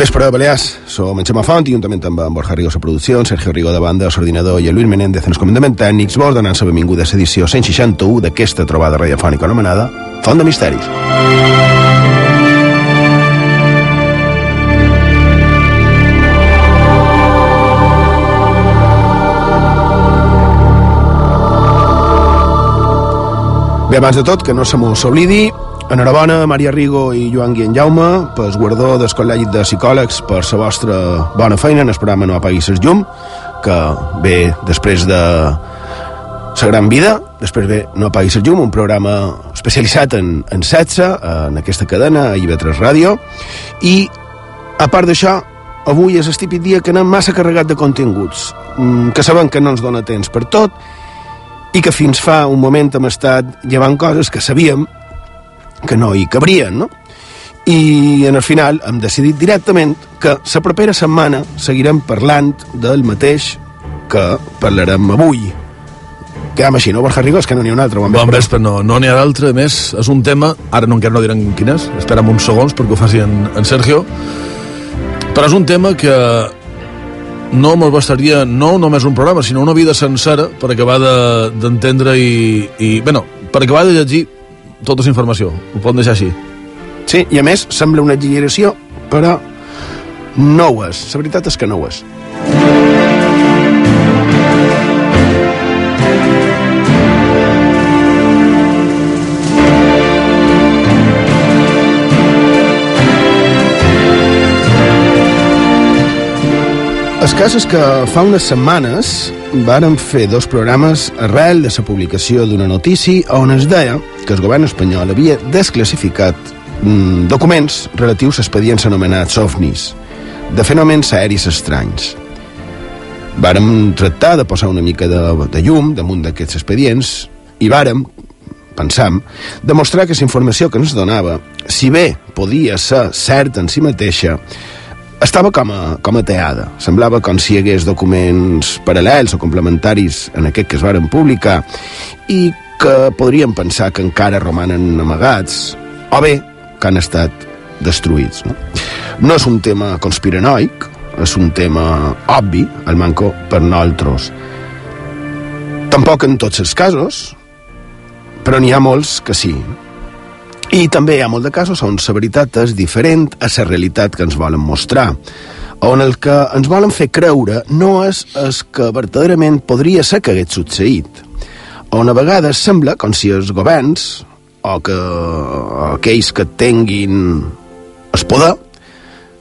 Bon vespre, Balears. Som en Xema Font i juntament amb en Borja Rigo a producció, Sergio Rigo de banda, l'ordinador i el Lluís Menéndez en els comandaments tècnics, vos donant la benvinguda a l'edició 161 d'aquesta trobada radiofònica anomenada Font de Misteris. Bé, abans de tot, que no se m'ho s'oblidi, Enhorabona, Maria Rigo i Joan Guillem Jaume, pel guardó del Col·legi de Psicòlegs per la vostra bona feina en el programa No apaguis el llum, que ve després de la gran vida, després ve No apaguis el llum, un programa especialitzat en, en sexe, en aquesta cadena, a IB3 Ràdio, i a part d'això, avui és el típic dia que anem massa carregat de continguts, mm, que sabem que no ens dona temps per tot, i que fins fa un moment hem estat llevant coses que sabíem que no hi cabrien, no? I en el final hem decidit directament que la propera setmana seguirem parlant del mateix que parlarem avui. Quedam així, no, Borja Rigos? Que no n'hi ha un altre. Bon vespre, bon vespre no, no n'hi ha d'altre. més, és un tema, ara no encara no diran quin és, espera'm uns segons perquè ho faci en, en Sergio, però és un tema que no me'l bastaria no només un programa, sinó una vida sencera per acabar d'entendre de, i, i... Bueno, per acabar de llegir tota la informació. Ho poden deixar així. Sí, i a més sembla una exageració, però no ho és. La veritat és que no ho és. El cas és que fa unes setmanes varen fer dos programes arrel de la publicació d'una notícia on es deia que el govern espanyol havia desclassificat mm, documents relatius a expedients anomenats OVNIs, de fenòmens aèris estranys. Vàrem tractar de posar una mica de, de llum damunt d'aquests expedients i vàrem, pensam, demostrar que la informació que ens donava, si bé podia ser certa en si mateixa, estava com a, com a teada. Semblava com si hi hagués documents paral·lels o complementaris en aquest que es varen publicar i que podríem pensar que encara romanen amagats o bé que han estat destruïts. No, no és un tema conspiranoic, és un tema obvi, el manco per nosaltres. Tampoc en tots els casos, però n'hi ha molts que sí. I també hi ha molt de casos on la veritat és diferent a la realitat que ens volen mostrar, on el que ens volen fer creure no és el que verdaderament podria ser que hagués succeït, a vegades sembla com si els governs o que o aquells que tinguin el poder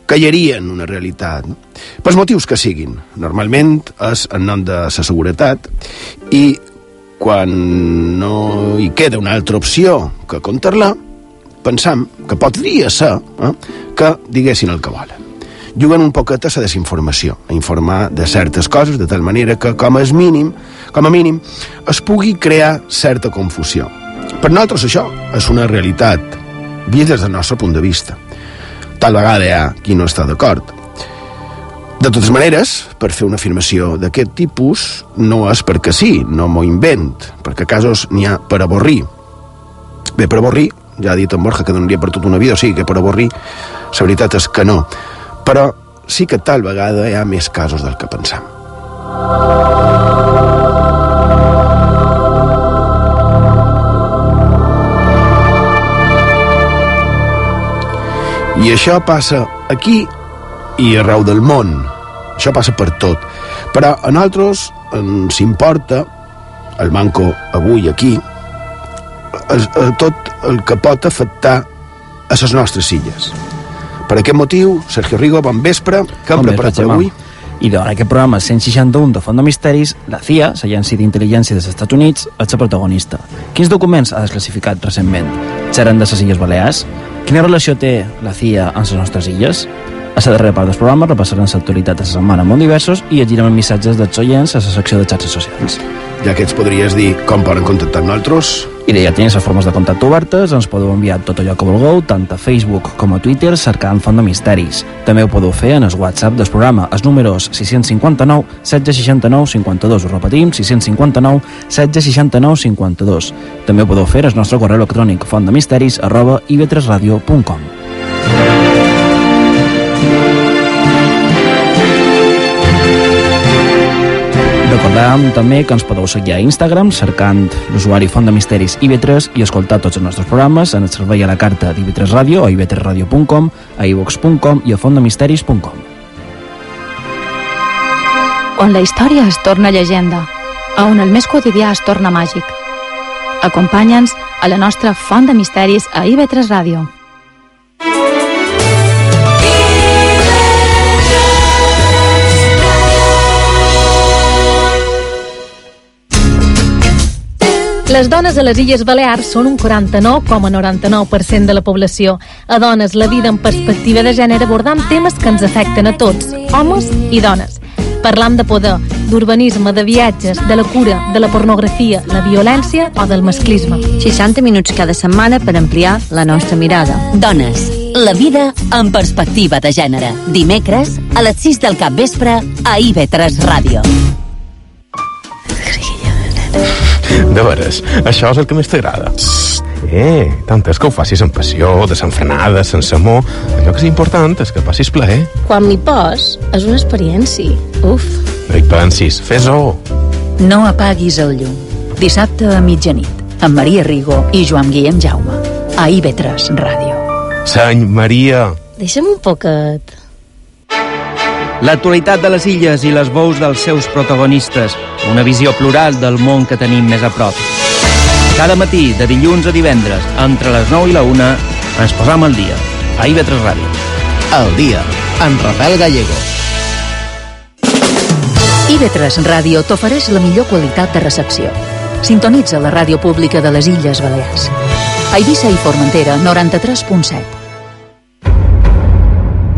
callarien una realitat pels motius que siguin normalment és en nom de la seguretat i quan no hi queda una altra opció que contar-la pensam que podria ser eh, que diguessin el que volen. Juguen un poquet a la desinformació, a informar de certes coses, de tal manera que, com a mínim, com a mínim, es pugui crear certa confusió. Per nosaltres això és una realitat, vist des del nostre punt de vista. Tal vegada hi ha qui no està d'acord. De totes maneres, per fer una afirmació d'aquest tipus, no és perquè sí, no m'ho invent, perquè casos n'hi ha per avorrir. Bé, per avorrir, ja ha dit en Borja que donaria per tota una vida, o sigui que per avorrir, la veritat és que no. Però sí que tal vegada hi ha més casos del que pensam. I això passa aquí i arreu del món. Això passa per tot. Però a nosaltres ens importa, el manco avui aquí, tot el que pot afectar a les nostres illes. Per aquest motiu, Sergio Rigo, bon vespre, que hem preparat per avui? I en aquest programa 161 de Font de Misteris, la CIA, l'Agència d'Intel·ligència dels Estats Units, és la protagonista. Quins documents ha desclassificat recentment? Xeren de les Illes Balears? Quina relació té la CIA amb les nostres illes? A la darrera part del programa repassarem l'actualitat de la setmana molt diversos i llegirem els missatges dels oients a la secció de xarxes socials. Ja que ets podries dir com poden contactar amb nosaltres? I ja teniu les formes de contacte obertes, ens podeu enviar tot allò que vulgueu, tant a Facebook com a Twitter, cercant Font de Misteris. També ho podeu fer en el WhatsApp del programa, els números 659 1669 52. Ho repetim, 659 1669 52. També ho podeu fer al nostre correu electrònic fontdemisteris arroba ib3radio.com. Recordàvem també que ens podeu seguir a Instagram cercant l'usuari Font de Misteris IB3 i escoltar tots els nostres programes en el servei a la carta d'IB3 Ràdio a ib3radio.com, a ivox.com i a fontdemisteris.com. On la història es torna llegenda, a on el més quotidià es torna màgic. Acompanya'ns a la nostra Font de Misteris a IB3 Ràdio. Les dones a les Illes Balears són un 49,99% de la població. A dones, la vida en perspectiva de gènere abordant temes que ens afecten a tots, homes i dones. Parlam de poder, d'urbanisme, de viatges, de la cura, de la pornografia, la violència o del masclisme. 60 minuts cada setmana per ampliar la nostra mirada. Dones, la vida en perspectiva de gènere. Dimecres, a les 6 del cap vespre, a IB3 Ràdio. De veres, això és el que més t'agrada. Eh, tant és que ho facis amb passió, desenfrenada, sense amor. Allò que és important és que passis plaer. Quan m'hi pos, és una experiència. Uf. No hi pensis, fes-ho. No apaguis el llum. Dissabte a mitjanit, amb Maria Rigo i Joan Guillem Jaume. A IB3 Ràdio. Seny Maria. Deixa'm un poquet. L'actualitat de les illes i les veus dels seus protagonistes. Una visió plural del món que tenim més a prop. Cada matí, de dilluns a divendres, entre les 9 i la 1, ens posam al dia. A IB3 Ràdio. El dia, amb Rafael Gallego. IB3 Ràdio t'ofereix la millor qualitat de recepció. Sintonitza la ràdio pública de les Illes Balears. A Eivissa i Formentera, 93.7.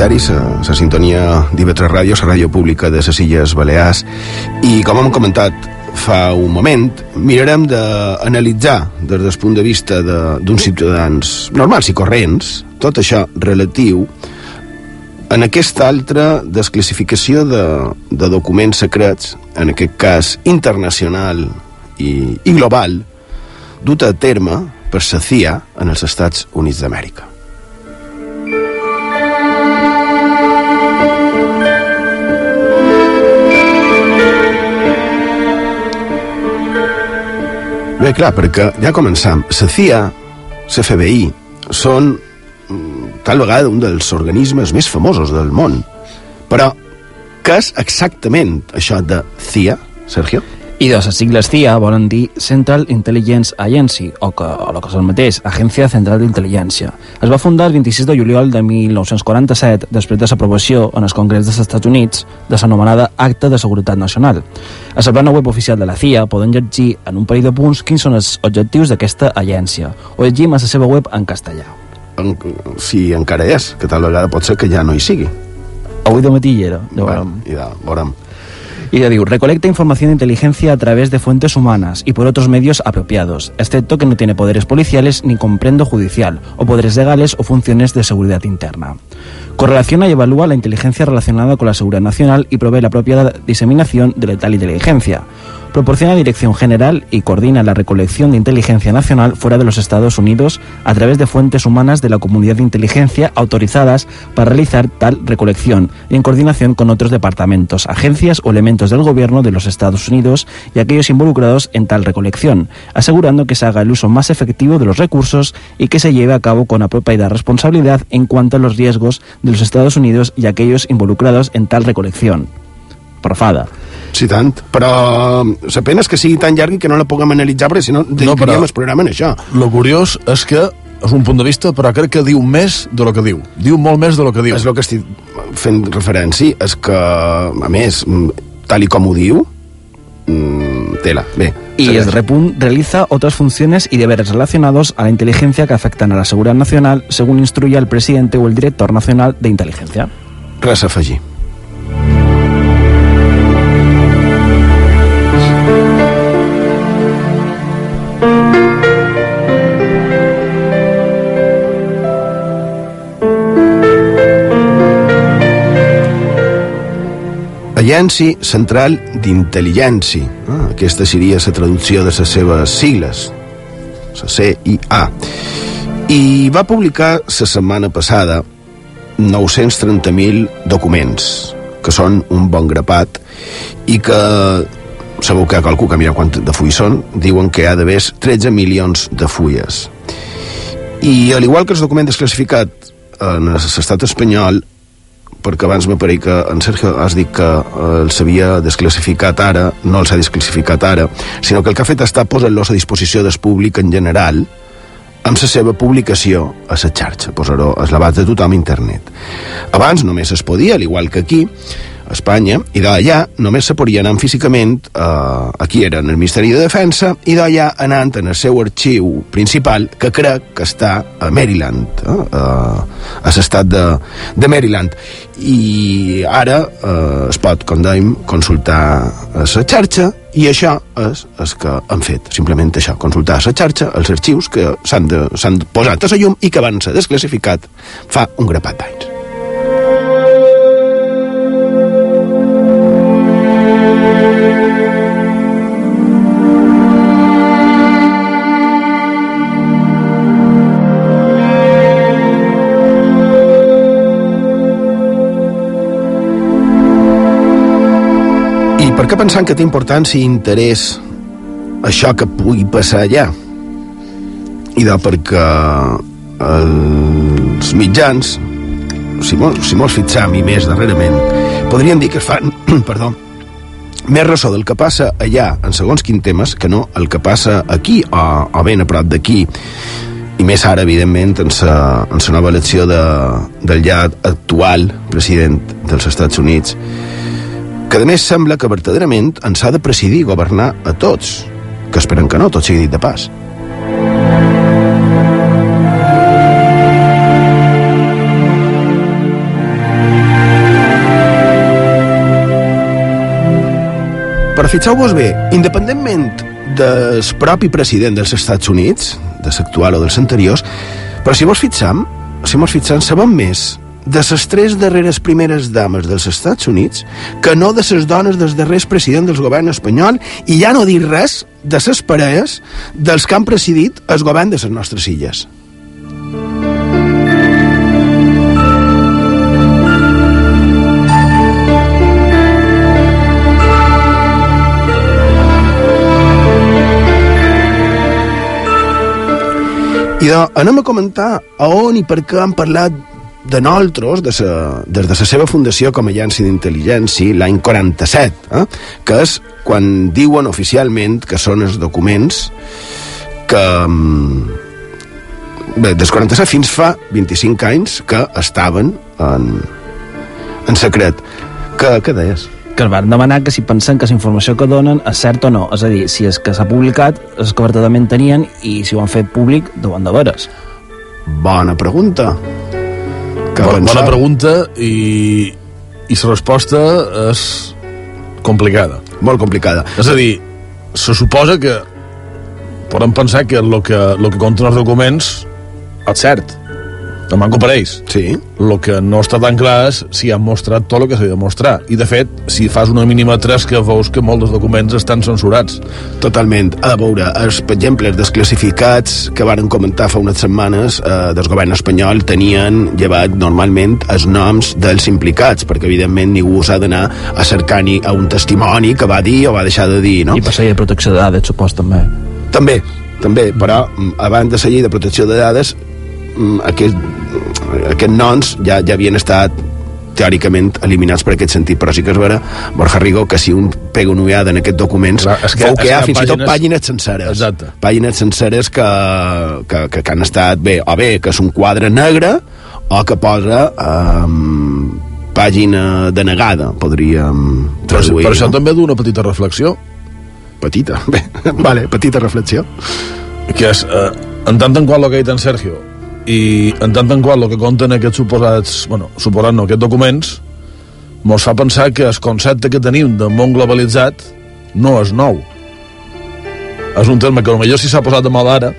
Misteris, a la sintonia d'IV3 Ràdio, la ràdio pública de les Illes Balears, i com hem comentat fa un moment, mirarem d'analitzar des del punt de vista d'uns ciutadans normals i corrents tot això relatiu en aquesta altra desclassificació de, de documents secrets, en aquest cas internacional i, i global, duta a terme per la CIA en els Estats Units d'Amèrica. Bé, clar, perquè ja començam. La CIA, l'FBI, són mm, tal vegada un dels organismes més famosos del món. Però què és exactament això de CIA, Sergio? I de les sigles CIA volen dir Central Intelligence Agency, o, que, o el que és el mateix, Agència Central d'Intel·ligència. Es va fundar el 26 de juliol de 1947, després de l'aprovació en el Congrés dels Estats Units de l'anomenada Acta de Seguretat Nacional. A la plana web oficial de la CIA poden llegir en un parell de punts quins són els objectius d'aquesta agència, o llegim a la seva web en castellà. En, si encara és, que tal vegada pot ser que ja no hi sigui. Avui de matí hi era, ja bueno, i de, veurem. Y ya digo, recolecta información de inteligencia a través de fuentes humanas y por otros medios apropiados, excepto que no tiene poderes policiales ni comprendo judicial, o poderes legales o funciones de seguridad interna. Correlaciona y evalúa la inteligencia relacionada con la seguridad nacional y provee la propia diseminación de tal inteligencia. Proporciona dirección general y coordina la recolección de inteligencia nacional fuera de los Estados Unidos a través de fuentes humanas de la comunidad de inteligencia autorizadas para realizar tal recolección y en coordinación con otros departamentos, agencias o elementos del gobierno de los Estados Unidos y aquellos involucrados en tal recolección, asegurando que se haga el uso más efectivo de los recursos y que se lleve a cabo con apropiada responsabilidad en cuanto a los riesgos de los Estados Unidos y aquellos involucrados en tal recolección. Profada. Sí, tant. Però la pena és que sigui tan llarg i que no la puguem analitzar, perquè si no dedicaríem no, el programa en això. Lo curiós és que és un punt de vista, però crec que diu més de lo que diu. Diu molt més de lo que diu. És el que estic fent referència, és que, a més, tal i com ho diu, tela. Bé, Y este repunt realiza otras funciones y deberes relacionados a la inteligencia que afectan a la seguridad nacional, según instruye el presidente o el director nacional de inteligencia. Res a afegir. Agència Central d'Intel·ligència. Ah, aquesta seria la traducció de les seves sigles, la CIA. I va publicar la setmana passada 930.000 documents, que són un bon grapat, i que segur que qualcú que mira quant de fulls són, diuen que hi ha d'haver 13 milions de fulles. I al igual que els documents desclassificats en l'estat espanyol, perquè abans m'apareix que en Sergio has dit que eh, els havia desclassificat ara, no els ha desclassificat ara, sinó que el que ha fet està posant-los a disposició del públic en general amb la seva publicació a la xarxa, posar-ho a l'abast de tothom a internet. Abans només es podia, al igual que aquí, a Espanya, i d'allà només se podia anar físicament, eh, aquí era en el Ministeri de Defensa, i d'allà anant en el seu arxiu principal, que crec que està a Maryland, eh, a l'estat de, de Maryland. I ara eh, es pot, com dèiem, consultar la xarxa, i això és el que han fet, simplement això, consultar la xarxa els arxius que s'han posat a la llum i que van ser desclassificat fa un grapat d'anys. Per què pensant que té importància i interès això que pugui passar allà? I de perquè els mitjans, si mos, si mos fixam i més darrerament, podrien dir que es fan, perdó, més ressò del que passa allà en segons quin temes que no el que passa aquí o, o ben a prop d'aquí i més ara, evidentment, en la, en la nova elecció de, del ja actual president dels Estats Units que a més sembla que verdaderament ens ha de presidir governar a tots, que esperen que no, tot sigui dit de pas. Però fixeu-vos bé, independentment del propi president dels Estats Units, de l'actual o dels anteriors, però si vos fixam, si mos fixam, sabem més de les tres darreres primeres dames dels Estats Units que no de les dones dels darrers presidents del govern espanyol i ja no dir res de les parelles dels que han presidit el govern de les nostres illes. I de, anem a comentar a on i per què han parlat de nosaltres, de sa, des de la seva fundació com a agència d'intel·ligència, l'any 47, eh? que és quan diuen oficialment que són els documents que... Mm, bé, des 47 fins fa 25 anys que estaven en, en secret. Què, què deies? que es van demanar que si pensen que la informació que donen és cert o no. És a dir, si és que s'ha publicat, és que verdaderament tenien i si ho han fet públic, deuen de veres. Bona pregunta que bona, bona pregunta i, i la resposta és complicada. Molt complicada. És a dir, se suposa que podem pensar que el que, lo que compten els documents és cert, el manco pareix. Sí. El que no està tan clar és si han mostrat tot el que s'ha de mostrar. I, de fet, si fas una mínima que veus que molts dels documents estan censurats. Totalment. A veure, els, per exemple, els desclassificats que varen comentar fa unes setmanes eh, del govern espanyol tenien llevat normalment els noms dels implicats, perquè, evidentment, ningú s'ha d'anar a cercar ni a un testimoni que va dir o va deixar de dir, no? I de protecció de dades, supos, també. També, també, però mm, abans de la llei de protecció de dades aquest, aquests noms ja, ja havien estat teòricament eliminats per aquest sentit, però sí que és vera, Borja Rigo, que si un pega una ullada en aquests documents, Clar, és que, veu que hi ha fins pàgines... i tot pàgines senceres. Exacte. Pàgines senceres que, que, que, que han estat bé, o bé que és un quadre negre, o que posa um, pàgina denegada, podríem traduir. Per, per això no? també d'una petita reflexió, petita, bé, vale, petita reflexió. Que és, eh, en tant en qual el que ha dit en Sergio, i en tant en qual el que conten aquests suposats, bueno, suposant no, aquests documents, mos fa pensar que el concepte que tenim de món globalitzat no és nou. És un terme que potser sí s'ha posat de moda ara,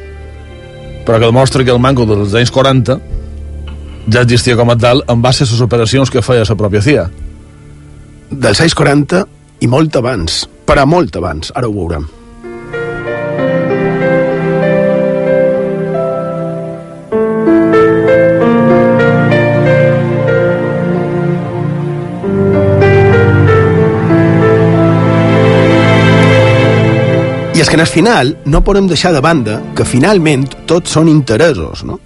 però que demostra que el manco dels anys 40 ja existia com a tal en base a les operacions que feia la pròpia CIA. Dels anys 40 i molt abans, però molt abans, ara ho veurem. És que en el final no podem deixar de banda que finalment tots són interessos, no?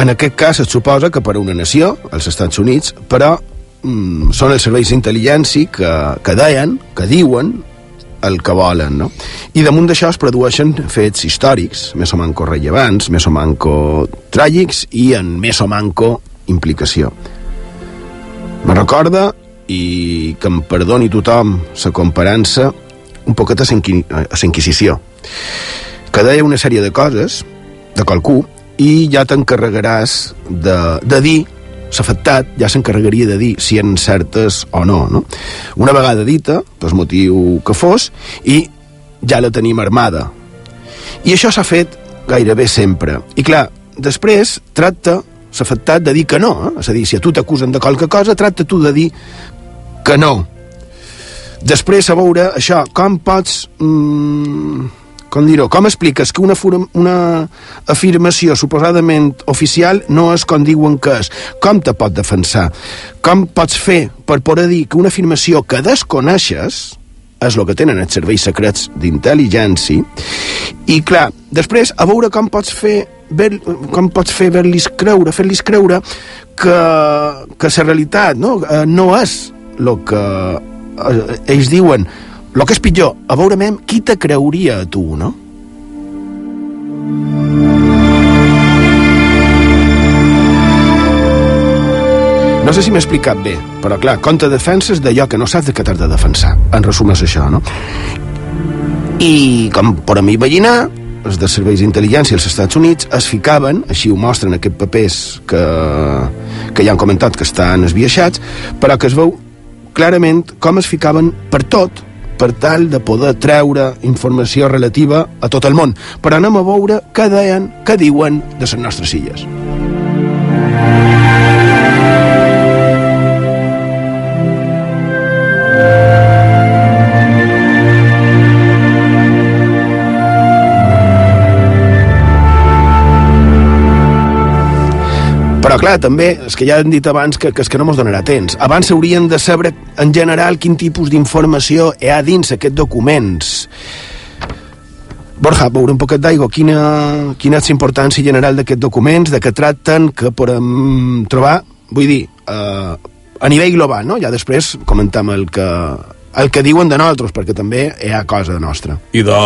En aquest cas es suposa que per a una nació, els Estats Units, però mm, són els serveis d'intel·ligència que, que deien, que diuen el que volen, no? I damunt d'això es produeixen fets històrics, més o manco rellevants, més o manco tràgics i en més o manco implicació. Me recorda, i que em perdoni tothom la comparança, un poquet a la Inquisició, que deia una sèrie de coses, de qualcú, i ja t'encarregaràs de, de dir l'afectat ja s'encarregaria de dir si eren certes o no, no? Una vegada dita, per motiu que fos, i ja la tenim armada. I això s'ha fet gairebé sempre. I clar, després tracta l'afectat de dir que no, eh? és a dir, si a tu t'acusen de qualque cosa, tracta tu de dir que no. Després, a veure, això, com pots... Mm, com dir-ho, com expliques que una, una afirmació suposadament oficial no és com diuen que és? Com te pot defensar? Com pots fer per poder dir que una afirmació que desconeixes és el que tenen els serveis secrets d'intel·ligència i clar, després a veure com pots fer ver, com pots fer ver-los creure, fer-los creure que, que la realitat no, eh, no és el que ells diuen el que és pitjor, a veure mem qui te creuria a tu, no? No sé si m'he explicat bé, però clar, te defenses d'allò que no saps de què t'has de defensar. En resum és això, no? I com per a mi veïnar, els de serveis d'intel·ligència als Estats Units es ficaven, així ho mostren aquests papers que, que ja han comentat que estan esbiaixats, però que es veu clarament com es ficaven per tot per tal de poder treure informació relativa a tot el món. Però anem a veure què deien, què diuen de les nostres illes. Però clar, també, és que ja hem dit abans que, que és que no mos donarà temps. Abans s'haurien de saber en general quin tipus d'informació hi ha dins aquests documents. Borja, veure un poquet d'aigua, quina, quina és la importància general d'aquests documents, de què tracten, que podem trobar, vull dir, eh, a nivell global, no? Ja després comentam el que, el que diuen de nosaltres, perquè també hi ha cosa nostra. I de,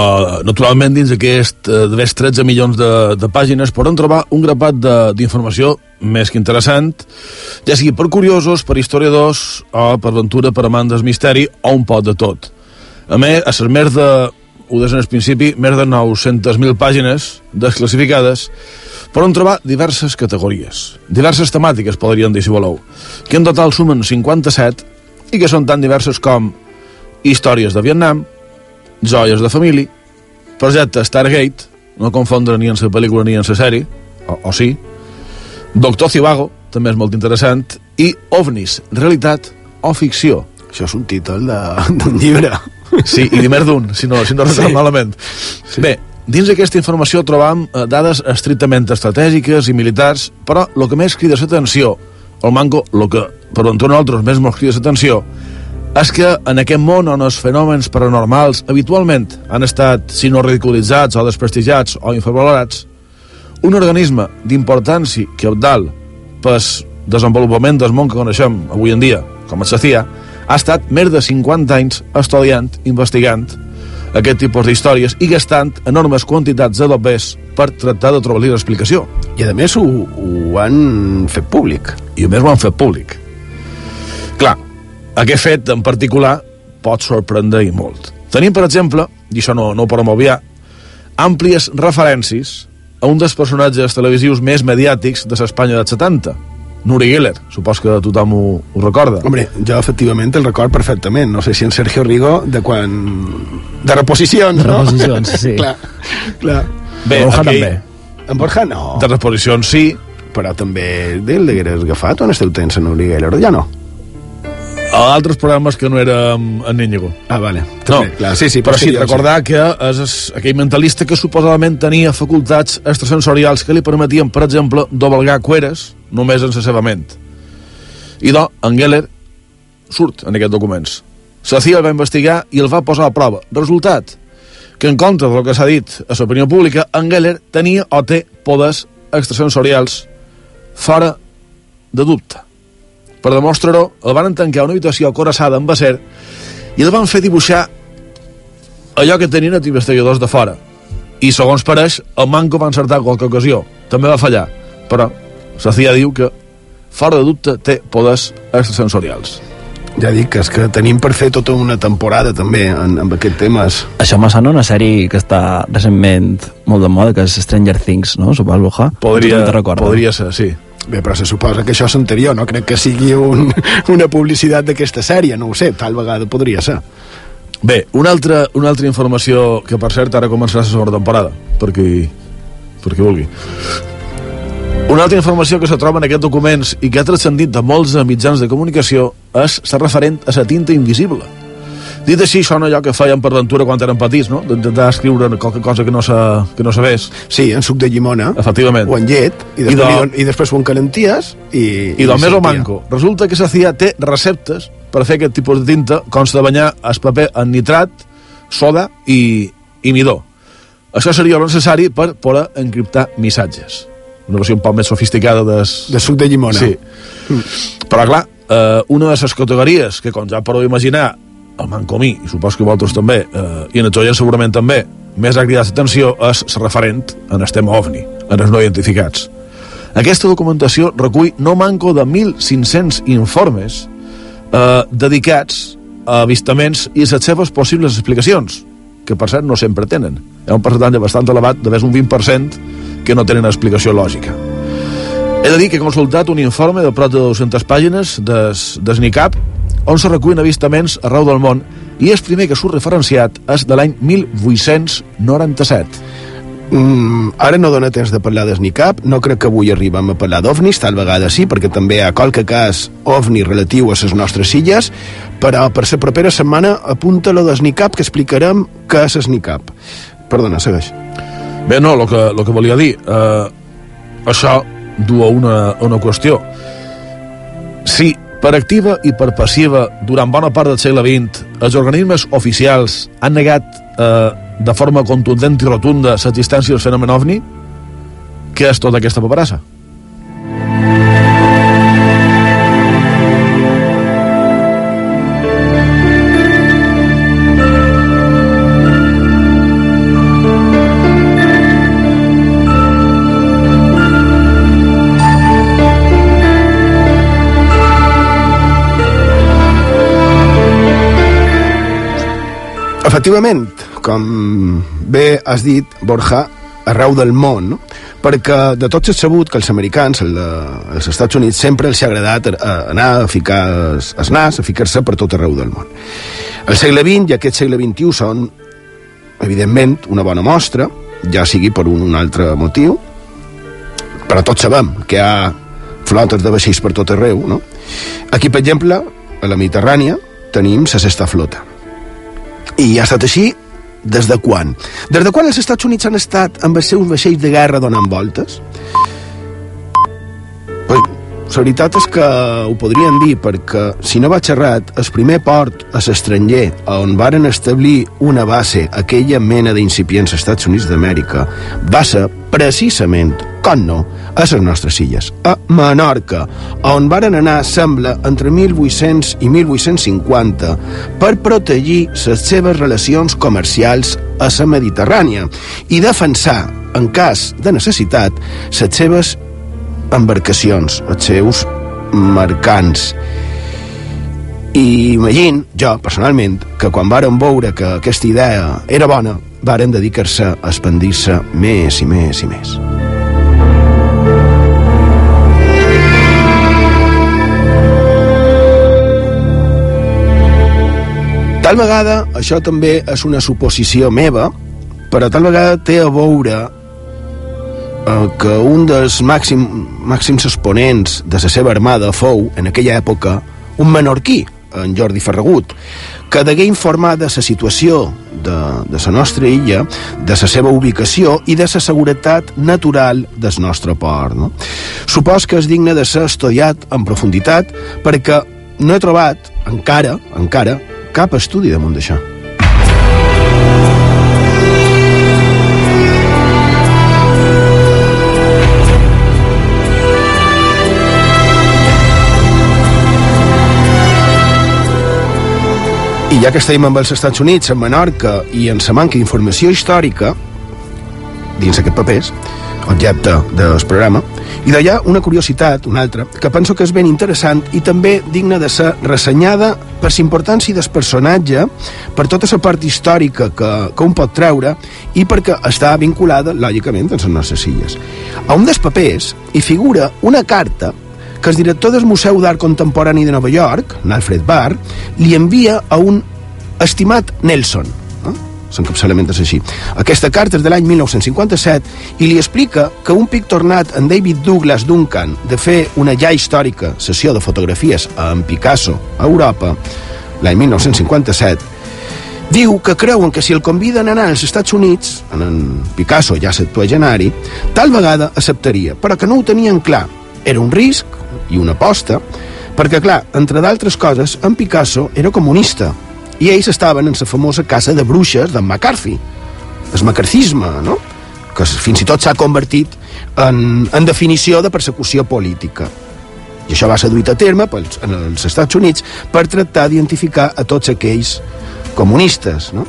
naturalment dins d'aquest eh, 13 milions de, de pàgines podem trobar un grapat d'informació més que interessant, ja sigui per curiosos, per historiadors o per aventura, per amants del misteri o un pot de tot. A més, a les més de, ho deien al principi, més de 900.000 pàgines desclassificades podem trobar diverses categories, diverses temàtiques, podríem dir, si voleu, que en total sumen 57 i que són tan diverses com històries de Vietnam, joies de família, projecte Stargate, no confondre ni en la pel·lícula ni en la sèrie, o, o sí, Doctor Cibago, també és molt interessant, i OVNIs, realitat o ficció. Això és un títol d'un llibre. Sí, i més d'un, si no, si no sí. malament. Sí. Bé, dins d'aquesta informació trobam eh, dades estrictament estratègiques i militars, però el que més crida l'atenció, el manco, el que per on nosaltres més ens crida l'atenció, és que en aquest món on els fenòmens paranormals habitualment han estat, si no ridiculitzats o desprestigiats o infravalorats, un organisme d'importància que abdal pel desenvolupament del món que coneixem avui en dia, com es CIA, ha estat més de 50 anys estudiant, investigant aquest tipus d'històries i gastant enormes quantitats de dobbers per tractar de trobar-li l'explicació. I a més ho, ho han fet públic. I a més ho han fet públic. Clar, aquest fet en particular pot sorprendre i molt. Tenim, per exemple, i això no, no ho podem obviar, àmplies referències a un dels personatges televisius més mediàtics de l'Espanya dels 70, Nuri Geller, supos que tothom ho, ho recorda. Hombre, jo efectivament el record perfectament. No sé si en Sergio Rigo de quan... De reposicions, De no? reposicions, sí. clar, clar. Bé, Borja aquell- també. En Borja no. De reposicions sí, Però també del l'hagueres agafat on esteu tens en Nuri Geller? Ja no. A altres programes que no era en Íñigo. Ah, vale. No, També, clar, sí, sí, però sí, jo recordar que és, és aquell mentalista que suposadament tenia facultats extrasensorials que li permetien, per exemple, doblegar cueres només en la seva ment. I do, en Geller surt en aquests documents. La CIA el va investigar i el va posar a prova. Resultat, que en contra del que s'ha dit a l'opinió pública, en Geller tenia o té poders extrasensorials fora de dubte. Per demostrar-ho, el van tancar a una habitació acorassada amb acer i el van fer dibuixar allò que tenien els investigadors de fora. I, segons pareix, el Manco va encertar en qualque ocasió. També va fallar, però la CIA diu que, fora de dubte, té poders extrasensorials. Ja dic que és que tenim per fer tota una temporada també en, amb aquests temes. Això me sona una sèrie que està recentment molt de moda, que és Stranger Things, no? Suposo, Borja? Podria, podria ser, sí. Bé, però se suposa que això és anterior, no crec que sigui un, una publicitat d'aquesta sèrie, no ho sé, tal vegada podria ser. Bé, una altra, una altra informació que, per cert, ara començarà la segona temporada, per qui, per qui vulgui. Una altra informació que se troba en aquests documents i que ha transcendit de molts mitjans de comunicació és la referent a la tinta invisible. Dit així, sona allò que feien per ventura quan eren petits, no? D'intentar escriure qualque cosa que no, sa, que no sabés. Sí, en suc de llimona, Efectivament. o en llet, i I després, de- I, de... i després ho encalenties i... I del més o manco. Resulta que la CIA té receptes per fer aquest tipus de tinta, consta de banyar el paper en nitrat, soda i, i midó. Això seria el necessari per poder encriptar missatges. Una versió un poc més sofisticada des... De suc de llimona. Sí. Però, clar, eh, una de les categories que, com ja podeu imaginar, el Mancomí, i supos que vosaltres també, eh, i en oients segurament també, més ha cridat l'atenció és la referent en el tema OVNI, en els no identificats. Aquesta documentació recull no manco de 1.500 informes eh, dedicats a avistaments i a les seves possibles explicacions, que per cert no sempre tenen. Hi ha un percentatge bastant elevat de més un 20% que no tenen explicació lògica. He de dir que he consultat un informe de prop de 200 pàgines des, des NICAP on se recullen avistaments arreu del món i el primer que surt referenciat és de l'any 1897. Mm, ara no dona temps de parlar des ni cap, no crec que avui arribem a parlar d'ovnis, tal vegada sí, perquè també hi ha qualque cas ovni relatiu a les nostres illes, però per la propera setmana apunta-lo des ni cap que explicarem què és ni cap. Perdona, segueix. Bé, no, el que, lo que volia dir, eh, això du a una, a una qüestió. Per activa i per passiva, durant bona part del segle XX, els organismes oficials han negat eh, de forma contundent i rotunda l'existència del fenomen ovni, què és tota aquesta paperassa? Efectivament, com bé has dit, Borja, arreu del món, no? perquè de tots és sabut que els americans, el els Estats Units, sempre els ha agradat anar a ficar es, es nas, a ficar-se per tot arreu del món. El segle XX i aquest segle XXI són, evidentment, una bona mostra, ja sigui per un, un altre motiu, però tots sabem que hi ha flotes de vaixells per tot arreu, no? Aquí, per exemple, a la Mediterrània, tenim la sexta flota. I ha estat així des de quan? Des de quan els Estats Units han estat amb els seus vaixells de guerra donant voltes? Pues, la veritat és que ho podrien dir perquè, si no vaig errat, el primer port a l'estranger on varen establir una base aquella mena d'incipients Estats Units d'Amèrica va ser precisament, com no, a les nostres illes, a Menorca, on varen anar, sembla, entre 1800 i 1850 per protegir les seves relacions comercials a la Mediterrània i defensar, en cas de necessitat, les seves embarcacions, els seus mercants. I imagino, jo, personalment, que quan varen veure que aquesta idea era bona, varen dedicar-se a expandir-se més i més i més. Tal vegada això també és una suposició meva, però tal vegada té a veure eh, que un dels màxim, màxims exponents de la seva armada fou, en aquella època, un menorquí, en Jordi Ferragut, que degué informar de la situació de, de la nostra illa, de la seva ubicació i de la seguretat natural del nostre port. No? Supos que és digne de ser estudiat en profunditat perquè no he trobat, encara, encara, cap estudi damunt d'això. I ja que estem amb els Estats Units, en Menorca i en la manca d'informació històrica dins aquests papers, objecte del programa, i d'allà una curiositat, una altra, que penso que és ben interessant i també digna de ser ressenyada per l'importància del personatge, per tota la part històrica que, que un pot treure i perquè està vinculada, lògicament, amb les nostres illes. A un dels papers hi figura una carta que el director del Museu d'Art Contemporani de Nova York, Alfred Barr, li envia a un estimat Nelson? L'encapçalament és així. Aquesta carta és de l'any 1957 i li explica que un pic tornat en David Douglas Duncan de fer una ja històrica sessió de fotografies amb Picasso a Europa l'any 1957 diu que creuen que si el conviden a anar als Estats Units, en, en Picasso ja septuagenari, tal vegada acceptaria, però que no ho tenien clar. Era un risc i una aposta, perquè, clar, entre d'altres coses, en Picasso era comunista, i ells estaven en la famosa casa de bruixes d'en McCarthy, el macarcisme, no? que fins i tot s'ha convertit en, en definició de persecució política. I això va ser duit a terme pels, en els Estats Units per tractar d'identificar a tots aquells comunistes. No?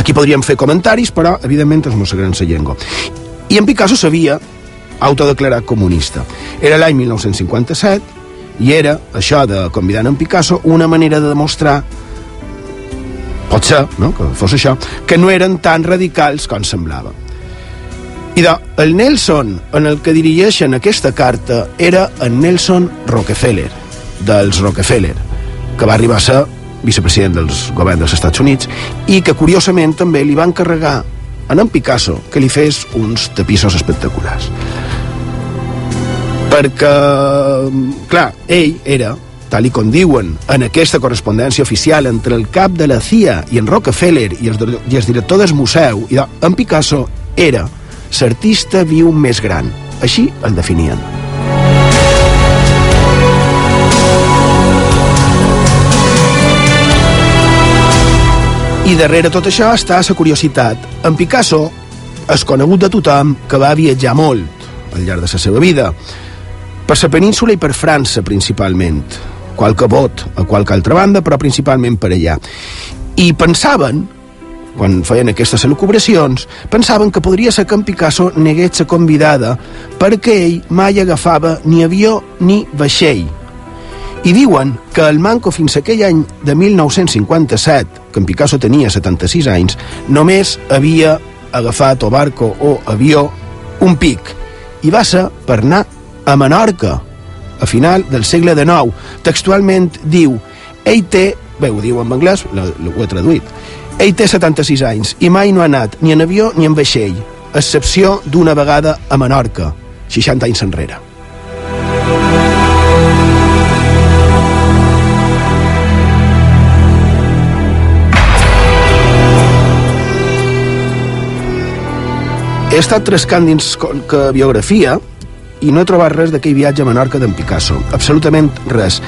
Aquí podríem fer comentaris, però evidentment es mosseguen la llengua. I en Picasso s'havia autodeclarat comunista. Era l'any 1957 i era, això de convidar en Picasso, una manera de demostrar pot ser, no?, que fos això, que no eren tan radicals com semblava. I de, el Nelson en el que dirigeixen aquesta carta era en Nelson Rockefeller, dels Rockefeller, que va arribar a ser vicepresident dels governs dels Estats Units i que curiosament també li van encarregar a en Picasso que li fes uns tapissos espectaculars perquè clar, ell era tal i com diuen en aquesta correspondència oficial entre el cap de la CIA i en Rockefeller i el, i el director del museu, i en Picasso era l'artista viu més gran. Així el definien. I darrere tot això està la curiositat. En Picasso és conegut de tothom que va viatjar molt al llarg de la seva vida, per la península i per França principalment qualque vot a qualque altra banda, però principalment per allà. I pensaven, quan feien aquestes elucubracions, pensaven que podria ser que en Picasso negués la convidada perquè ell mai agafava ni avió ni vaixell. I diuen que el Manco fins aquell any de 1957, que en Picasso tenia 76 anys, només havia agafat o barco o avió un pic. I va ser per anar a Menorca, a final del segle XIX. Textualment diu, ell té, bé, ho diu en anglès, ho he traduït, ell té 76 anys i mai no ha anat ni en avió ni en vaixell, excepció d'una vegada a Menorca, 60 anys enrere. He estat trescant dins que biografia i no he trobat res d'aquell viatge a Menorca d'en Picasso. Absolutament res.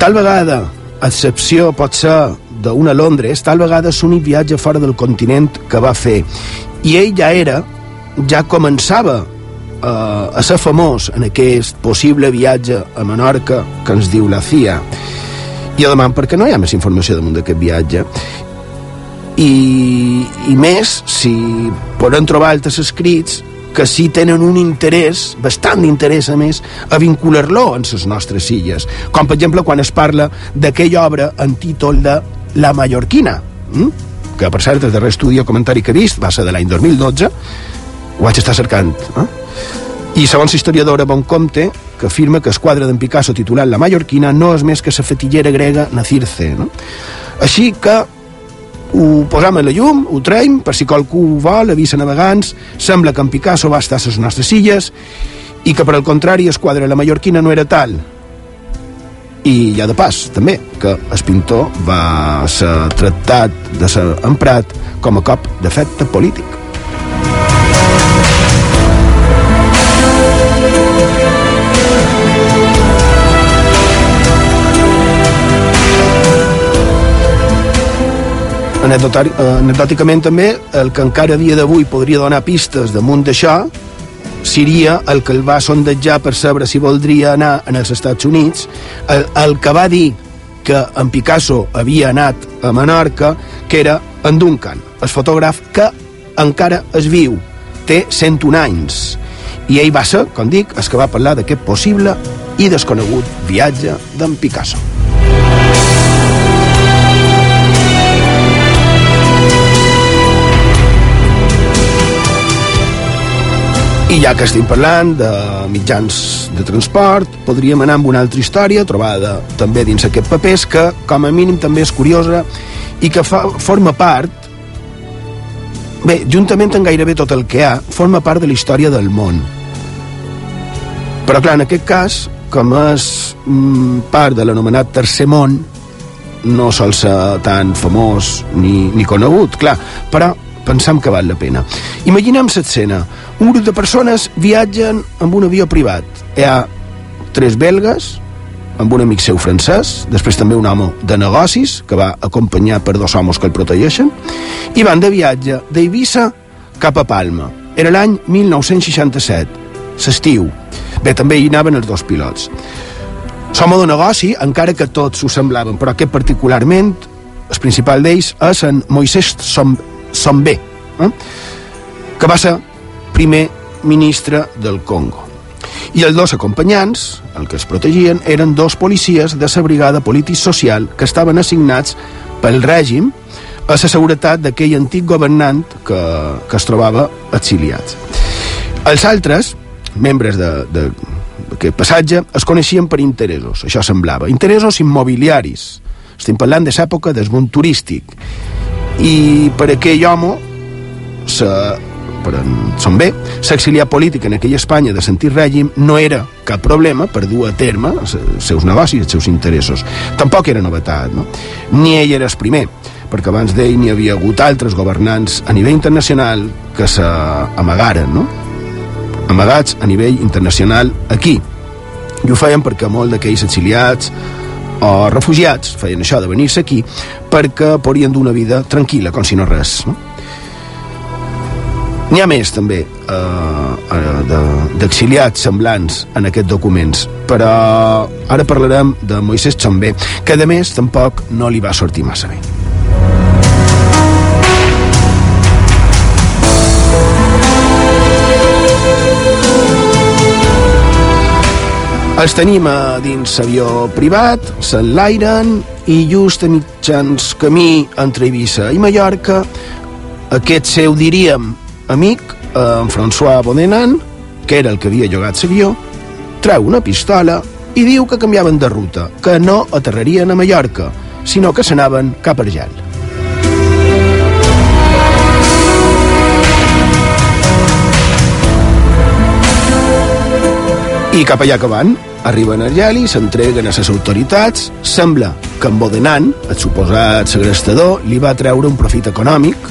Tal vegada, excepció pot ser d'una Londres, tal vegada és l'únic viatge fora del continent que va fer. I ell ja era, ja començava eh, a ser famós en aquest possible viatge a Menorca que ens diu la CIA. I a demà, perquè no hi ha més informació damunt d'aquest viatge? I, i més si podem trobar altres escrits que sí tenen un interès, bastant d'interès a més, a vincular-lo en les nostres illes. Com, per exemple, quan es parla d'aquella obra en títol de La Mallorquina, hm? que, per cert, el darrer estudi o comentari que he vist va ser de l'any 2012, ho vaig estar cercant. Eh? I segons l'historiadora Boncompte, que afirma que el quadre d'en Picasso titulat La Mallorquina no és més que la fetillera grega Nazirce. No? Així que ho posam a la llum, ho traiem, per si qualcú ho vol, avisa navegants, sembla que en Picasso va estar a les nostres illes i que, per al contrari, el quadre La Mallorquina no era tal. I ja de pas, també, que el pintor va ser tractat de ser emprat com a cop d'efecte polític. Anecdòticament també, el que encara a dia d'avui podria donar pistes damunt d'això seria el que el va sondejar per saber si voldria anar als Estats Units, el, el que va dir que en Picasso havia anat a Menorca, que era en Duncan, el fotògraf que encara es viu, té 101 anys. I ell va ser, com dic, el que va parlar d'aquest possible i desconegut viatge d'en Picasso. I ja que estem parlant de mitjans de transport, podríem anar amb una altra història trobada també dins aquest papers que, com a mínim, també és curiosa i que fa, forma part bé, juntament amb gairebé tot el que ha, forma part de la història del món. Però, clar, en aquest cas, com és mm, part de l'anomenat Tercer Món, no sol ser tan famós ni, ni conegut, clar, però pensam que val la pena. Imaginem l'escena. Un grup de persones viatgen amb un avió privat. Hi ha tres belgues, amb un amic seu francès, després també un home de negocis, que va acompanyar per dos homes que el protegeixen, i van de viatge d'Eivissa cap a Palma. Era l'any 1967, s'estiu. Bé, també hi anaven els dos pilots. Som de negoci, encara que tots ho semblaven, però aquest particularment, el principal d'ells és en Moisés Sombé, eh? que va ser primer ministre del Congo. I els dos acompanyants, el que es protegien, eren dos policies de la brigada polític social que estaven assignats pel règim a la seguretat d'aquell antic governant que, que es trobava exiliats. Els altres, membres d'aquest passatge, es coneixien per interessos, això semblava. Interessos immobiliaris. Estem parlant de l'època del món turístic i per aquell home se, per en son bé s'exiliar polític en aquella Espanya de sentir règim no era cap problema per dur a terme els seus negocis, els seus interessos tampoc era novetat no? ni ell era el primer perquè abans d'ell n'hi havia hagut altres governants a nivell internacional que s'amagaren no? amagats a nivell internacional aquí i ho feien perquè molt d'aquells exiliats o refugiats feien això de venir-se aquí perquè podrien dur una vida tranquil·la, com si no res. No? N'hi ha més, també, eh, eh d'exiliats semblants en aquests documents, però ara parlarem de Moisés Chambé, que a més tampoc no li va sortir massa bé. Els tenim a dins avió privat, s'enlairen i just a mitjans camí entre Eivissa i Mallorca, aquest seu, diríem, amic, en François Bodenan, que era el que havia llogat l'avió, treu una pistola i diu que canviaven de ruta, que no aterrarien a Mallorca, sinó que s'anaven cap a Argel. I cap allà que van, arriben a Argeli, s'entreguen a les autoritats, sembla que en Bodenan, el suposat segrestador, li va treure un profit econòmic,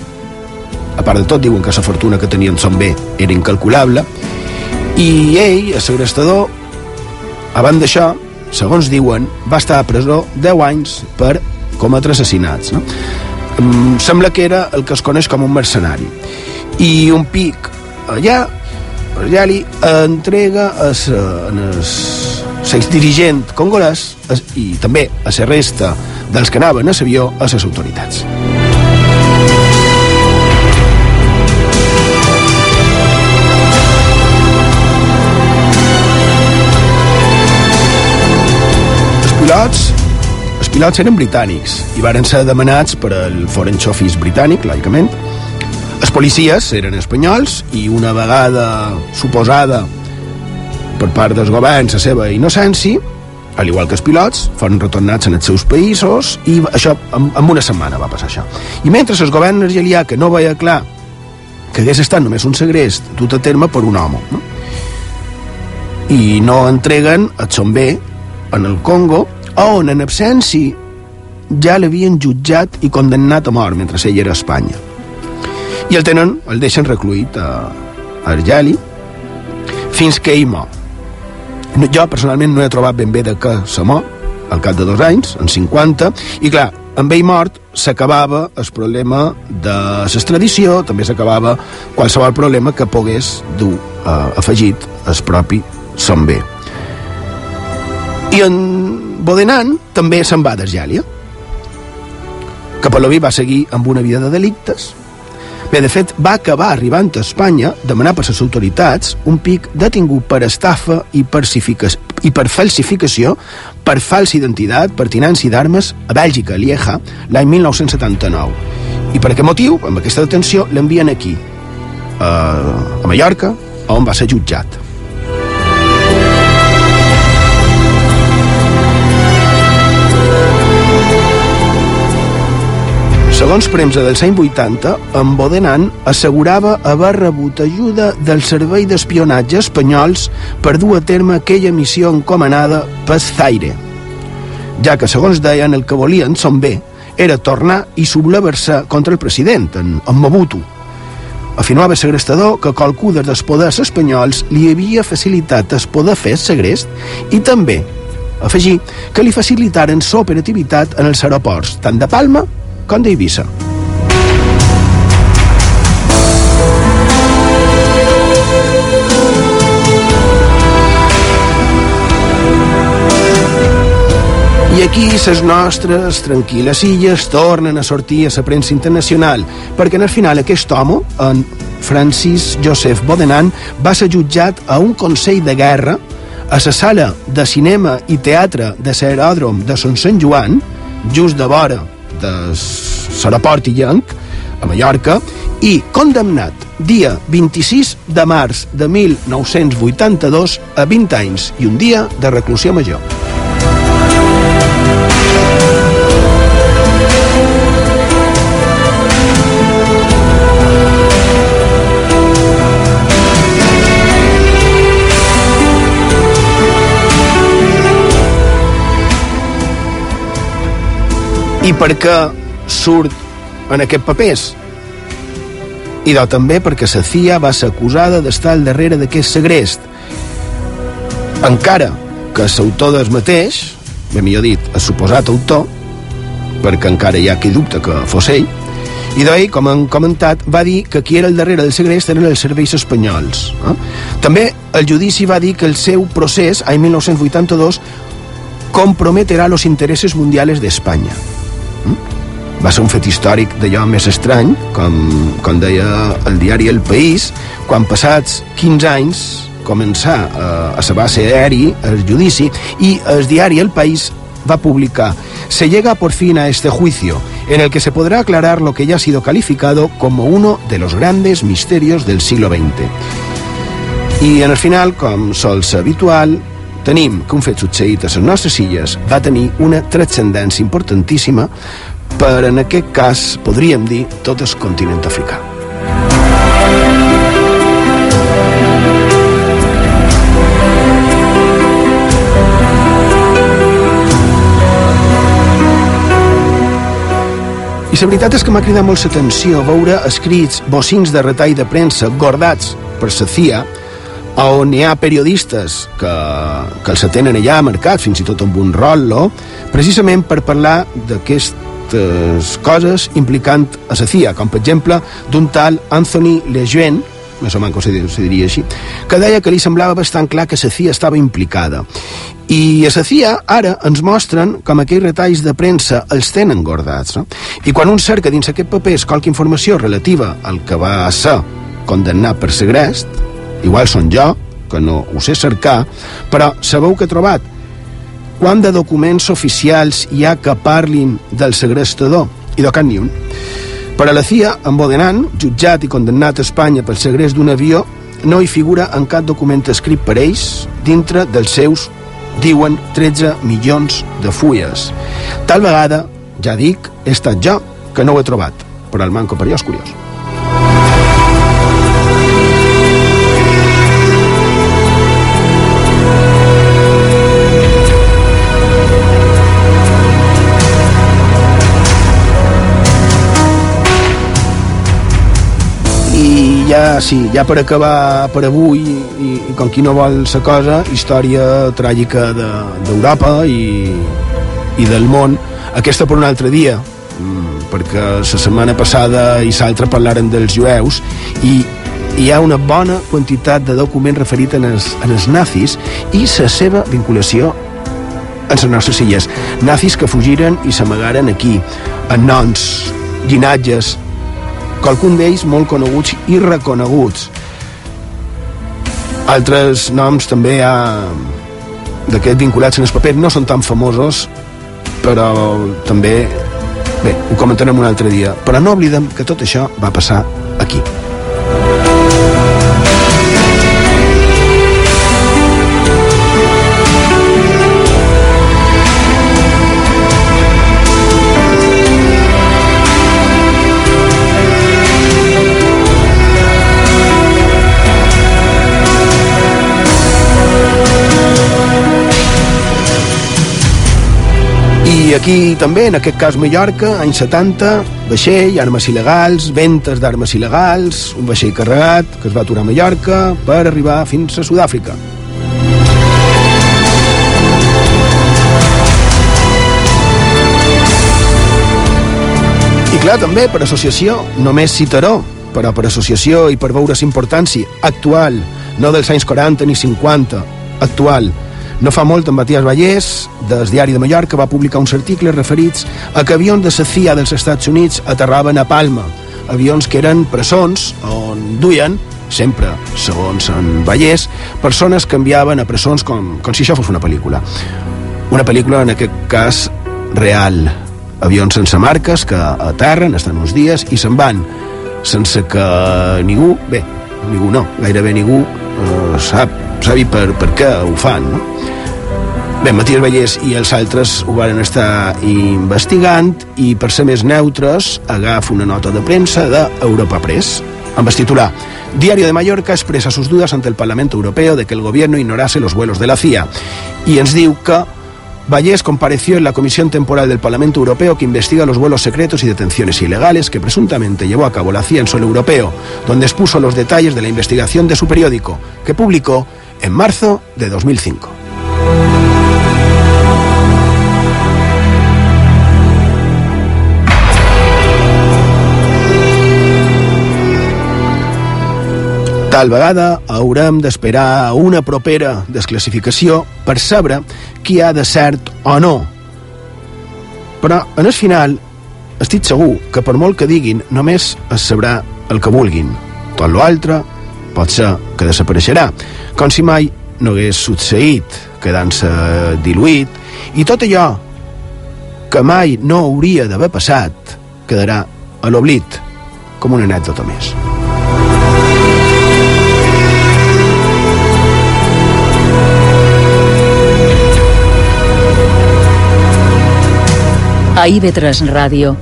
a part de tot diuen que la fortuna que tenien son bé era incalculable, i ell, el segrestador, abans d'això, segons diuen, va estar a presó 10 anys per cometre assassinats. No? Um, sembla que era el que es coneix com un mercenari. I un pic allà Barjali entrega a l'ex dirigent congolès i també a la resta dels que anaven a l'avió a les autoritats. pilots els pilots eren britànics i varen ser demanats per al Foreign Office britànic, lògicament, Policies eren espanyols i una vegada suposada per part dels governs la seva innocència, al igual que els pilots, foren retornats en els seus països i això en, en una setmana va passar això. I mentre el govern argelià, que no veia clar que hagués estat només un segrest dut a terme per un home, no? i no entreguen a Tsombé en el Congo, on en absència ja l'havien jutjat i condemnat a mort mentre ell era a Espanya. I el tenen, el deixen recluït a, Argeli fins que ell mor. Jo personalment no he trobat ben bé de què se mor, al cap de dos anys, en 50, i clar, amb ell mort s'acabava el problema de l'extradició, també s'acabava qualsevol problema que pogués dur eh, afegit el propi Sombé. I en Bodenan també se'n va d'Argèlia. Capoloví va seguir amb una vida de delictes. Bé, de fet, va acabar arribant a Espanya, demanar per les autoritats un pic detingut per estafa i, i per falsificació, per falsa identitat, per tinància d'armes a Bèlgica, a Lieja, l'any 1979. I per aquest motiu, amb aquesta detenció, l'envien aquí, a, a Mallorca, on va ser jutjat. Segons premsa dels anys 80, en Bodenan assegurava haver rebut ajuda del servei d'espionatge espanyols per dur a terme aquella missió encomanada per Zaire, ja que, segons deien, el que volien son bé era tornar i sublevar-se contra el president, en, en Mobutu. Afirmava segrestador que qualcú dels poders espanyols li havia facilitat es poder fer segrest i també afegir que li facilitaren l'operativitat en els aeroports, tant de Palma com d'Eivissa. I aquí les nostres tranquil·les illes tornen a sortir a la premsa internacional, perquè en el final aquest home, en Francis Joseph Bodenan, va ser jutjat a un consell de guerra a la sala de cinema i teatre de l'aeròdrom de Son Sant Joan, just de vora de l'aeroport Illenc, a Mallorca, i condemnat dia 26 de març de 1982 a 20 anys i un dia de reclusió major. I per què surt en aquest papers? I do també perquè la CIA va ser acusada d'estar al darrere d'aquest segrest. Encara que l'autor del mateix, bé millor dit, el suposat autor, perquè encara hi ha qui dubta que fos ell, i d'ahir, com han comentat, va dir que qui era el darrere del segrest eren els serveis espanyols. Eh? També el judici va dir que el seu procés, any 1982, comprometerà los intereses mundiales d'Espanya. Va ser un fet històric d'allò més estrany, com, com deia el diari El País, quan passats 15 anys començar eh, a la base aeri el judici i el diari El País va publicar Se llega por fin a este juicio, en el que se podrá aclarar lo que ya ha sido calificado como uno de los grandes misterios del siglo XX. I en el final, com sol ser habitual, tenim que un fet succeït a les nostres illes va tenir una transcendència importantíssima per, en aquest cas, podríem dir, tot el continent africà. I la veritat és que m'ha cridat molt l'atenció veure escrits bocins de retall de premsa gordats per la CIA on hi ha periodistes que, que els tenen allà marcat, fins i tot amb un rol, no? precisament per parlar d'aquestes coses implicant a la CIA, com per exemple d'un tal Anthony Lejeune, més o menys se diria així, que deia que li semblava bastant clar que la CIA estava implicada. I a la CIA ara ens mostren com aquells retalls de premsa els tenen guardats. No? I quan un cerca dins aquest paper qualque informació relativa al que va ser condemnat per segrest, igual són jo, que no ho sé cercar, però sabeu que he trobat? Quant de documents oficials hi ha que parlin del segrestador? I de cap ni un. Per a la CIA, en Bodenan, jutjat i condemnat a Espanya pel segrest d'un avió, no hi figura en cap document escrit per ells dintre dels seus, diuen, 13 milions de fulles. Tal vegada, ja dic, he estat jo que no ho he trobat, però el manco per jo és curiós. Ja, sí, ja per acabar per avui, i, i com qui no vol la cosa, història tràgica d'Europa de, i, i del món. Aquesta per un altre dia, mm, perquè la setmana passada i l'altra parlaren dels jueus i hi ha una bona quantitat de documents referits en els, en els nazis i la seva vinculació en les nostres illes. Nazis que fugiren i s'amagaren aquí, en noms, llinatges, qualcun d'ells molt coneguts i reconeguts. Altres noms també hi ha d'aquests vinculats en el paper, no són tan famosos, però també, bé, ho comentarem un altre dia. Però no oblidem que tot això va passar aquí. Aquí també, en aquest cas Mallorca, anys 70, vaixell, armes il·legals, ventes d'armes il·legals, un vaixell carregat que es va aturar a Mallorca per arribar fins a Sud-àfrica. I clar, també, per associació, només citaró, però per associació i per veure la importància actual, no dels anys 40 ni 50, actual, no fa molt, en Matías Vallès, del Diari de Mallorca, va publicar uns articles referits a que avions de la CIA dels Estats Units aterraven a Palma, avions que eren presons on duien, sempre, segons en Vallès, persones que enviaven a presons com, com si això fos una pel·lícula. Una pel·lícula, en aquest cas, real. Avions sense marques que aterren, estan uns dies i se'n van, sense que ningú, bé, ningú no, gairebé ningú eh, sap, sabi per, per què ho fan, no? Bé, Matías Vallès i els altres ho van estar investigant i per ser més neutres agafa una nota de premsa d'Europa Press amb el titular Diario de Mallorca expresa sus dudas ante el Parlamento Europeo de que el gobierno ignorase los vuelos de la CIA i ens diu que Vallés compareció en la Comisión Temporal del Parlamento Europeo que investiga los vuelos secretos y detenciones ilegales que presuntamente llevó a cabo la CIA en suelo europeo, donde expuso los detalles de la investigación de su periódico, que publicó en marzo de 2005. Tal vegada haurem d'esperar una propera desclassificació per saber qui ha de cert o no. Però, en el final, estic segur que per molt que diguin, només es sabrà el que vulguin. Tot l'altre pot ser que desapareixerà, com si mai no hagués succeït, quedant-se diluït, i tot allò que mai no hauria d'haver passat quedarà a l'oblit, com una anècdota més. A IB3 Ràdio,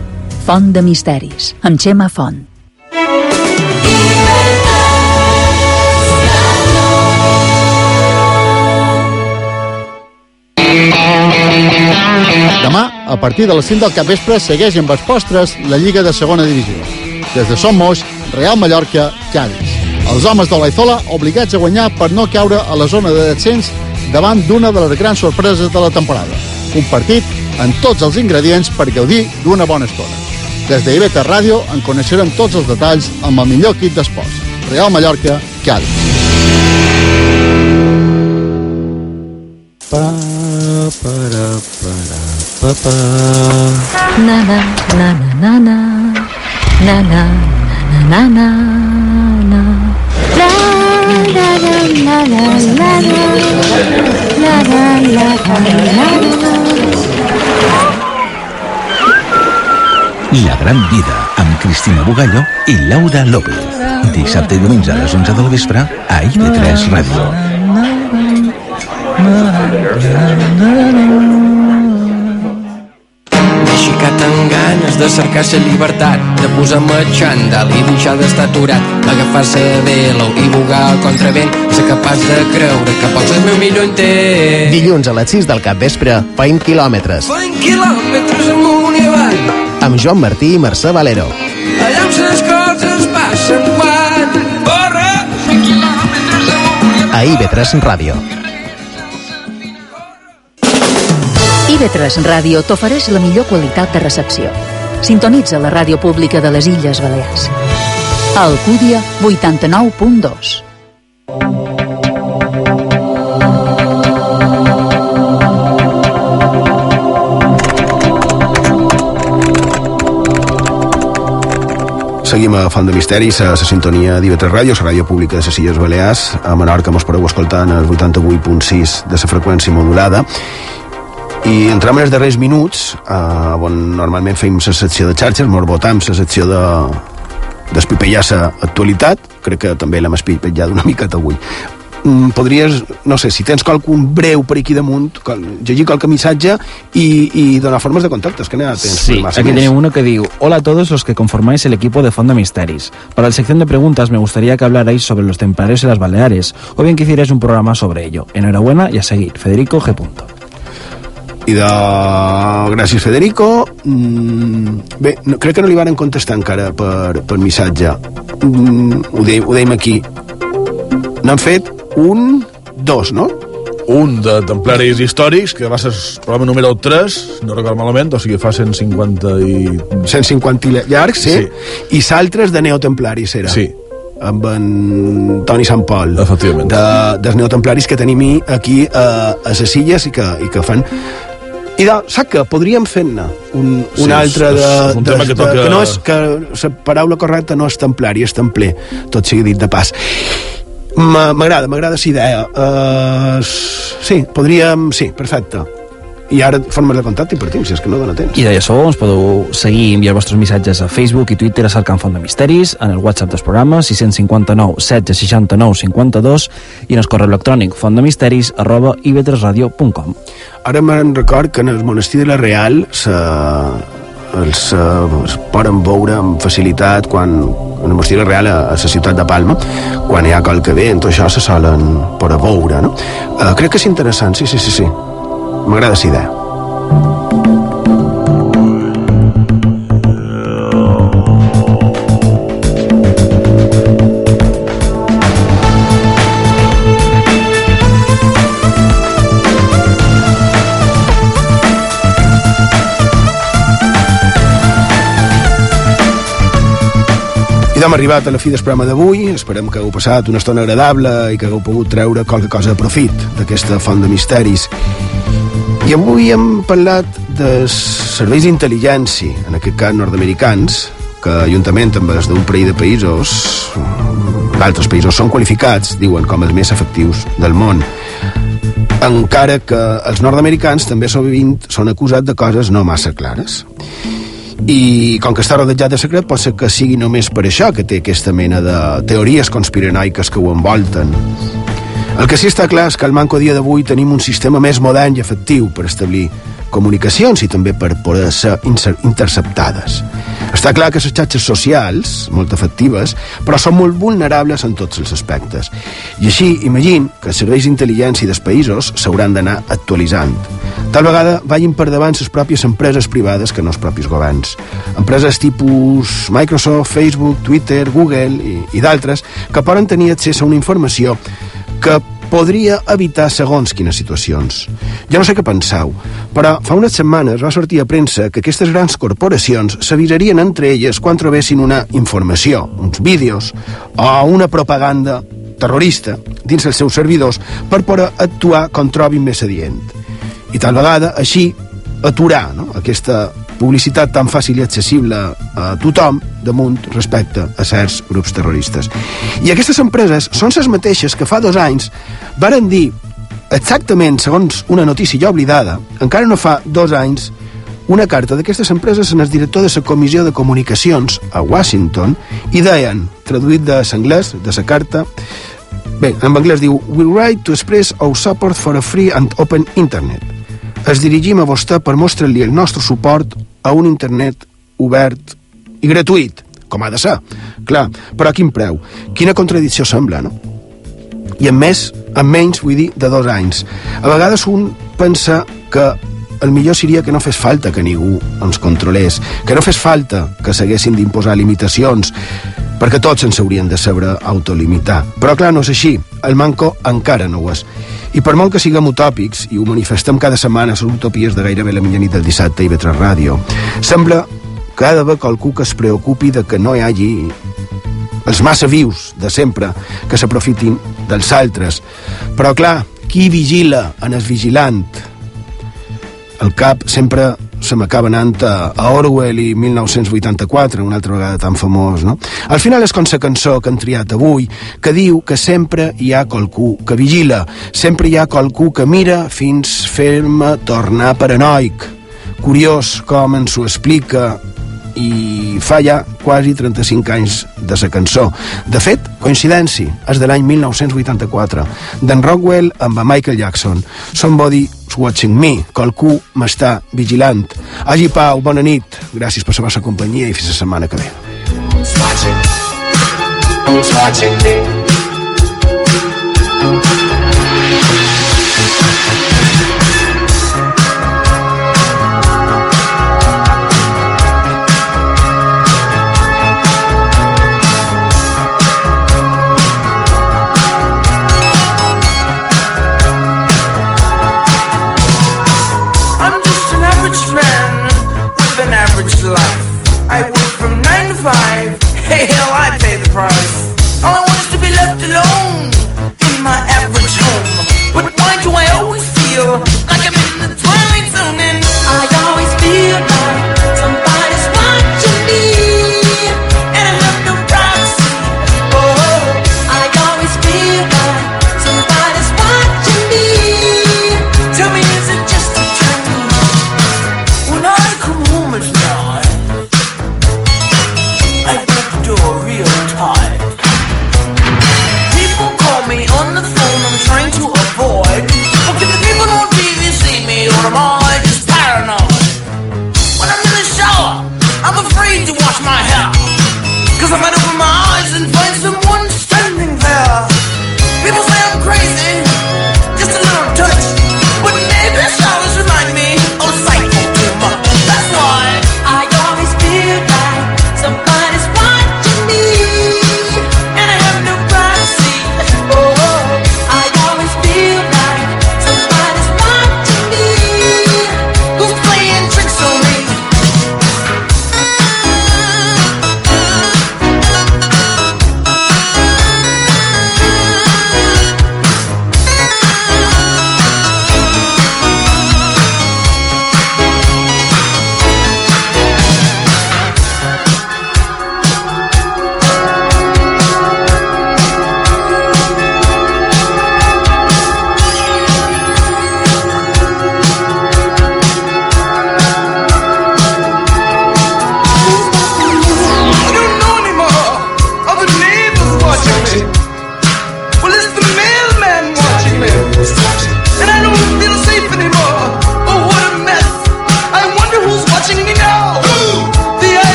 Font de Misteris, amb Xema Font. Demà, a partir de les 5 del capvespre, segueix amb els postres la Lliga de Segona Divisió. Des de Somos, Real Mallorca, Cádiz. Els homes de l'Aizola obligats a guanyar per no caure a la zona de descens davant d'una de les grans sorpreses de la temporada. Un partit amb tots els ingredients per gaudir d'una bona estona. Des de IBT Ràdio en coneixerem tots els detalls amb el millor equip d'esports. Real Mallorca, Cádiz. Pa, para, para, pa, pa. Na na na na na na na na na na na na la la la La gran vida amb Cristina Bugallo i Laura López. Dissabte i diumenge a les 11 del vespre a IB3 Ràdio. Amb ganes de cercar la llibertat, de posar-me xandall i deixar d'estar aturat, d'agafar-se de l'ou i bugar al contravent, ser capaç de creure que pots el meu millor intent. Dilluns a les 6 del capvespre, Feim quilòmetres. Fent quilòmetres amunt i avall, Amb Joan Martí i Mercè Valero. allà on les coses passen quan corre. Fent quilòmetres amunt i avall. A IB3 Ràdio. IB3 Ràdio t'ofereix la millor qualitat de recepció. Sintonitza la ràdio pública de les Illes Balears. Alcúdia 89.2 Seguim a Font de Misteris, a la sintonia d'IV3 Ràdio, la ràdio pública de les Illes Balears. A Menorca mos podeu escoltar en el 88.6 de la freqüència modulada. I entrem en els darrers minuts, eh, on normalment fem la secció de xarxes, mos votam la secció de d'espipellar la actualitat, crec que també l'hem espipellat una miqueta avui. Mm, podries, no sé, si tens qualcun breu per aquí damunt, llegir qualque missatge i, i donar formes de contactes, que n'hi tens Sí, aquí més. tenemos uno que digo, hola a todos los que conformáis el equipo de Fondo Misteris. Para la sección de preguntas me gustaría que hablarais sobre los templarios en las Baleares, o bien que hicierais un programa sobre ello. Enhorabuena y a seguir. Federico G. Punto. I de... Gràcies, Federico. Mm, bé, no, crec que no li van contestar encara per, per missatge. Mm, ho, de, ho deim aquí. N'han fet un, dos, no? Un de templaris històrics, que va ser el programa número 3, no recordo malament, o sigui, fa 150 i... 150 i llargs, sí. sí. I s'altres de neotemplaris, era. Sí. amb en Toni Sant Pol Efectivament. de, dels neotemplaris que tenim aquí a, a les illes i que, i que fan i de, saps què? Podríem fer-ne un, Sí, un altre és- de, és un de, que de, toca- que no és que la paraula correcta no és templari, és templer tot sigui dit de pas. Ma- m'agrada, m'agrada la idea. Uh, sí, podríem sí, perfecte i ara formes de contacte i partim, si és que no dona temps. I de això ens podeu seguir i enviar vostres missatges a Facebook i Twitter a cercant Font de Misteris, en el WhatsApp dels programes 659 16 69 52 i en el correu electrònic fontdemisteris arroba ib3radio.com Ara me'n record que en el monestir de la Real se, els, eh, es poden veure amb facilitat quan en el monestir de la Real a, a la ciutat de Palma quan hi ha qualque vent o això se solen per a veure no? uh, crec que és interessant, sí, sí, sí, sí m'agrada doncs hem arribat a la fi del programa d'avui. Esperem que heu passat una estona agradable i que hagueu pogut treure qualque cosa de profit d'aquesta font de misteris. I avui hem parlat dels serveis d'intel·ligència, en aquest cas nord-americans, que juntament amb els d'un parell de països, d'altres països, són qualificats, diuen, com els més efectius del món. Encara que els nord-americans també sovint són acusats de coses no massa clares i com que està rodejat de secret pot ser que sigui només per això que té aquesta mena de teories conspiranoiques que ho envolten el que sí està clar és que al manco dia d'avui tenim un sistema més modern i efectiu per establir comunicacions i també per poder ser interceptades. Està clar que les xarxes socials, molt efectives, però són molt vulnerables en tots els aspectes. I així, imagine que els serveis d'intel·ligència dels països s'hauran d'anar actualitzant. Tal vegada vagin per davant les pròpies empreses privades que no els propis governs. Empreses tipus Microsoft, Facebook, Twitter, Google i, i d'altres que poden tenir accés a una informació que podria evitar segons quines situacions. Jo no sé què penseu, però fa unes setmanes va sortir a premsa que aquestes grans corporacions s'avisarien entre elles quan trobessin una informació, uns vídeos o una propaganda terrorista dins els seus servidors per poder actuar com trobin més adient. I tal vegada així aturar no? aquesta publicitat tan fàcil i accessible a tothom damunt respecte a certs grups terroristes. I aquestes empreses són les mateixes que fa dos anys varen dir exactament, segons una notícia ja oblidada, encara no fa dos anys, una carta d'aquestes empreses en el director de la Comissió de Comunicacions a Washington i deien, traduït de l'anglès, de la carta, bé, en anglès diu We write to express our support for a free and open internet. Es dirigim a vostè per mostrar-li el nostre suport a un internet obert i gratuït, com ha de ser. Clar, però a quin preu? Quina contradicció sembla, no? I en més, en menys, vull dir, de dos anys. A vegades un pensa que el millor seria que no fes falta que ningú ens controlés, que no fes falta que s'haguessin d'imposar limitacions, perquè tots ens haurien de saber autolimitar. Però clar, no és així. El manco encara no ho és. I per molt que siguem utòpics, i ho manifestem cada setmana les utopies de gairebé la mitjanit del dissabte i Vetre Ràdio, sembla que ha d'haver qualcú que es preocupi de que no hi hagi els massa vius de sempre que s'aprofitin dels altres. Però clar, qui vigila en el vigilant? El cap sempre se m'acaba anant a, a Orwell i 1984, una altra vegada tan famós, no? Al final és com la cançó que han triat avui, que diu que sempre hi ha qualcú que vigila, sempre hi ha qualcú que mira fins fer-me tornar paranoic. Curiós com ens ho explica i fa ja quasi 35 anys de la cançó. De fet, coincidència, és de l'any 1984, d'en Rockwell amb Michael Jackson. Somebody's watching me, qualcú m'està vigilant. Hagi pau, bona nit, gràcies per la vostra companyia i fins la setmana que ve. Who's watching? Who's watching me?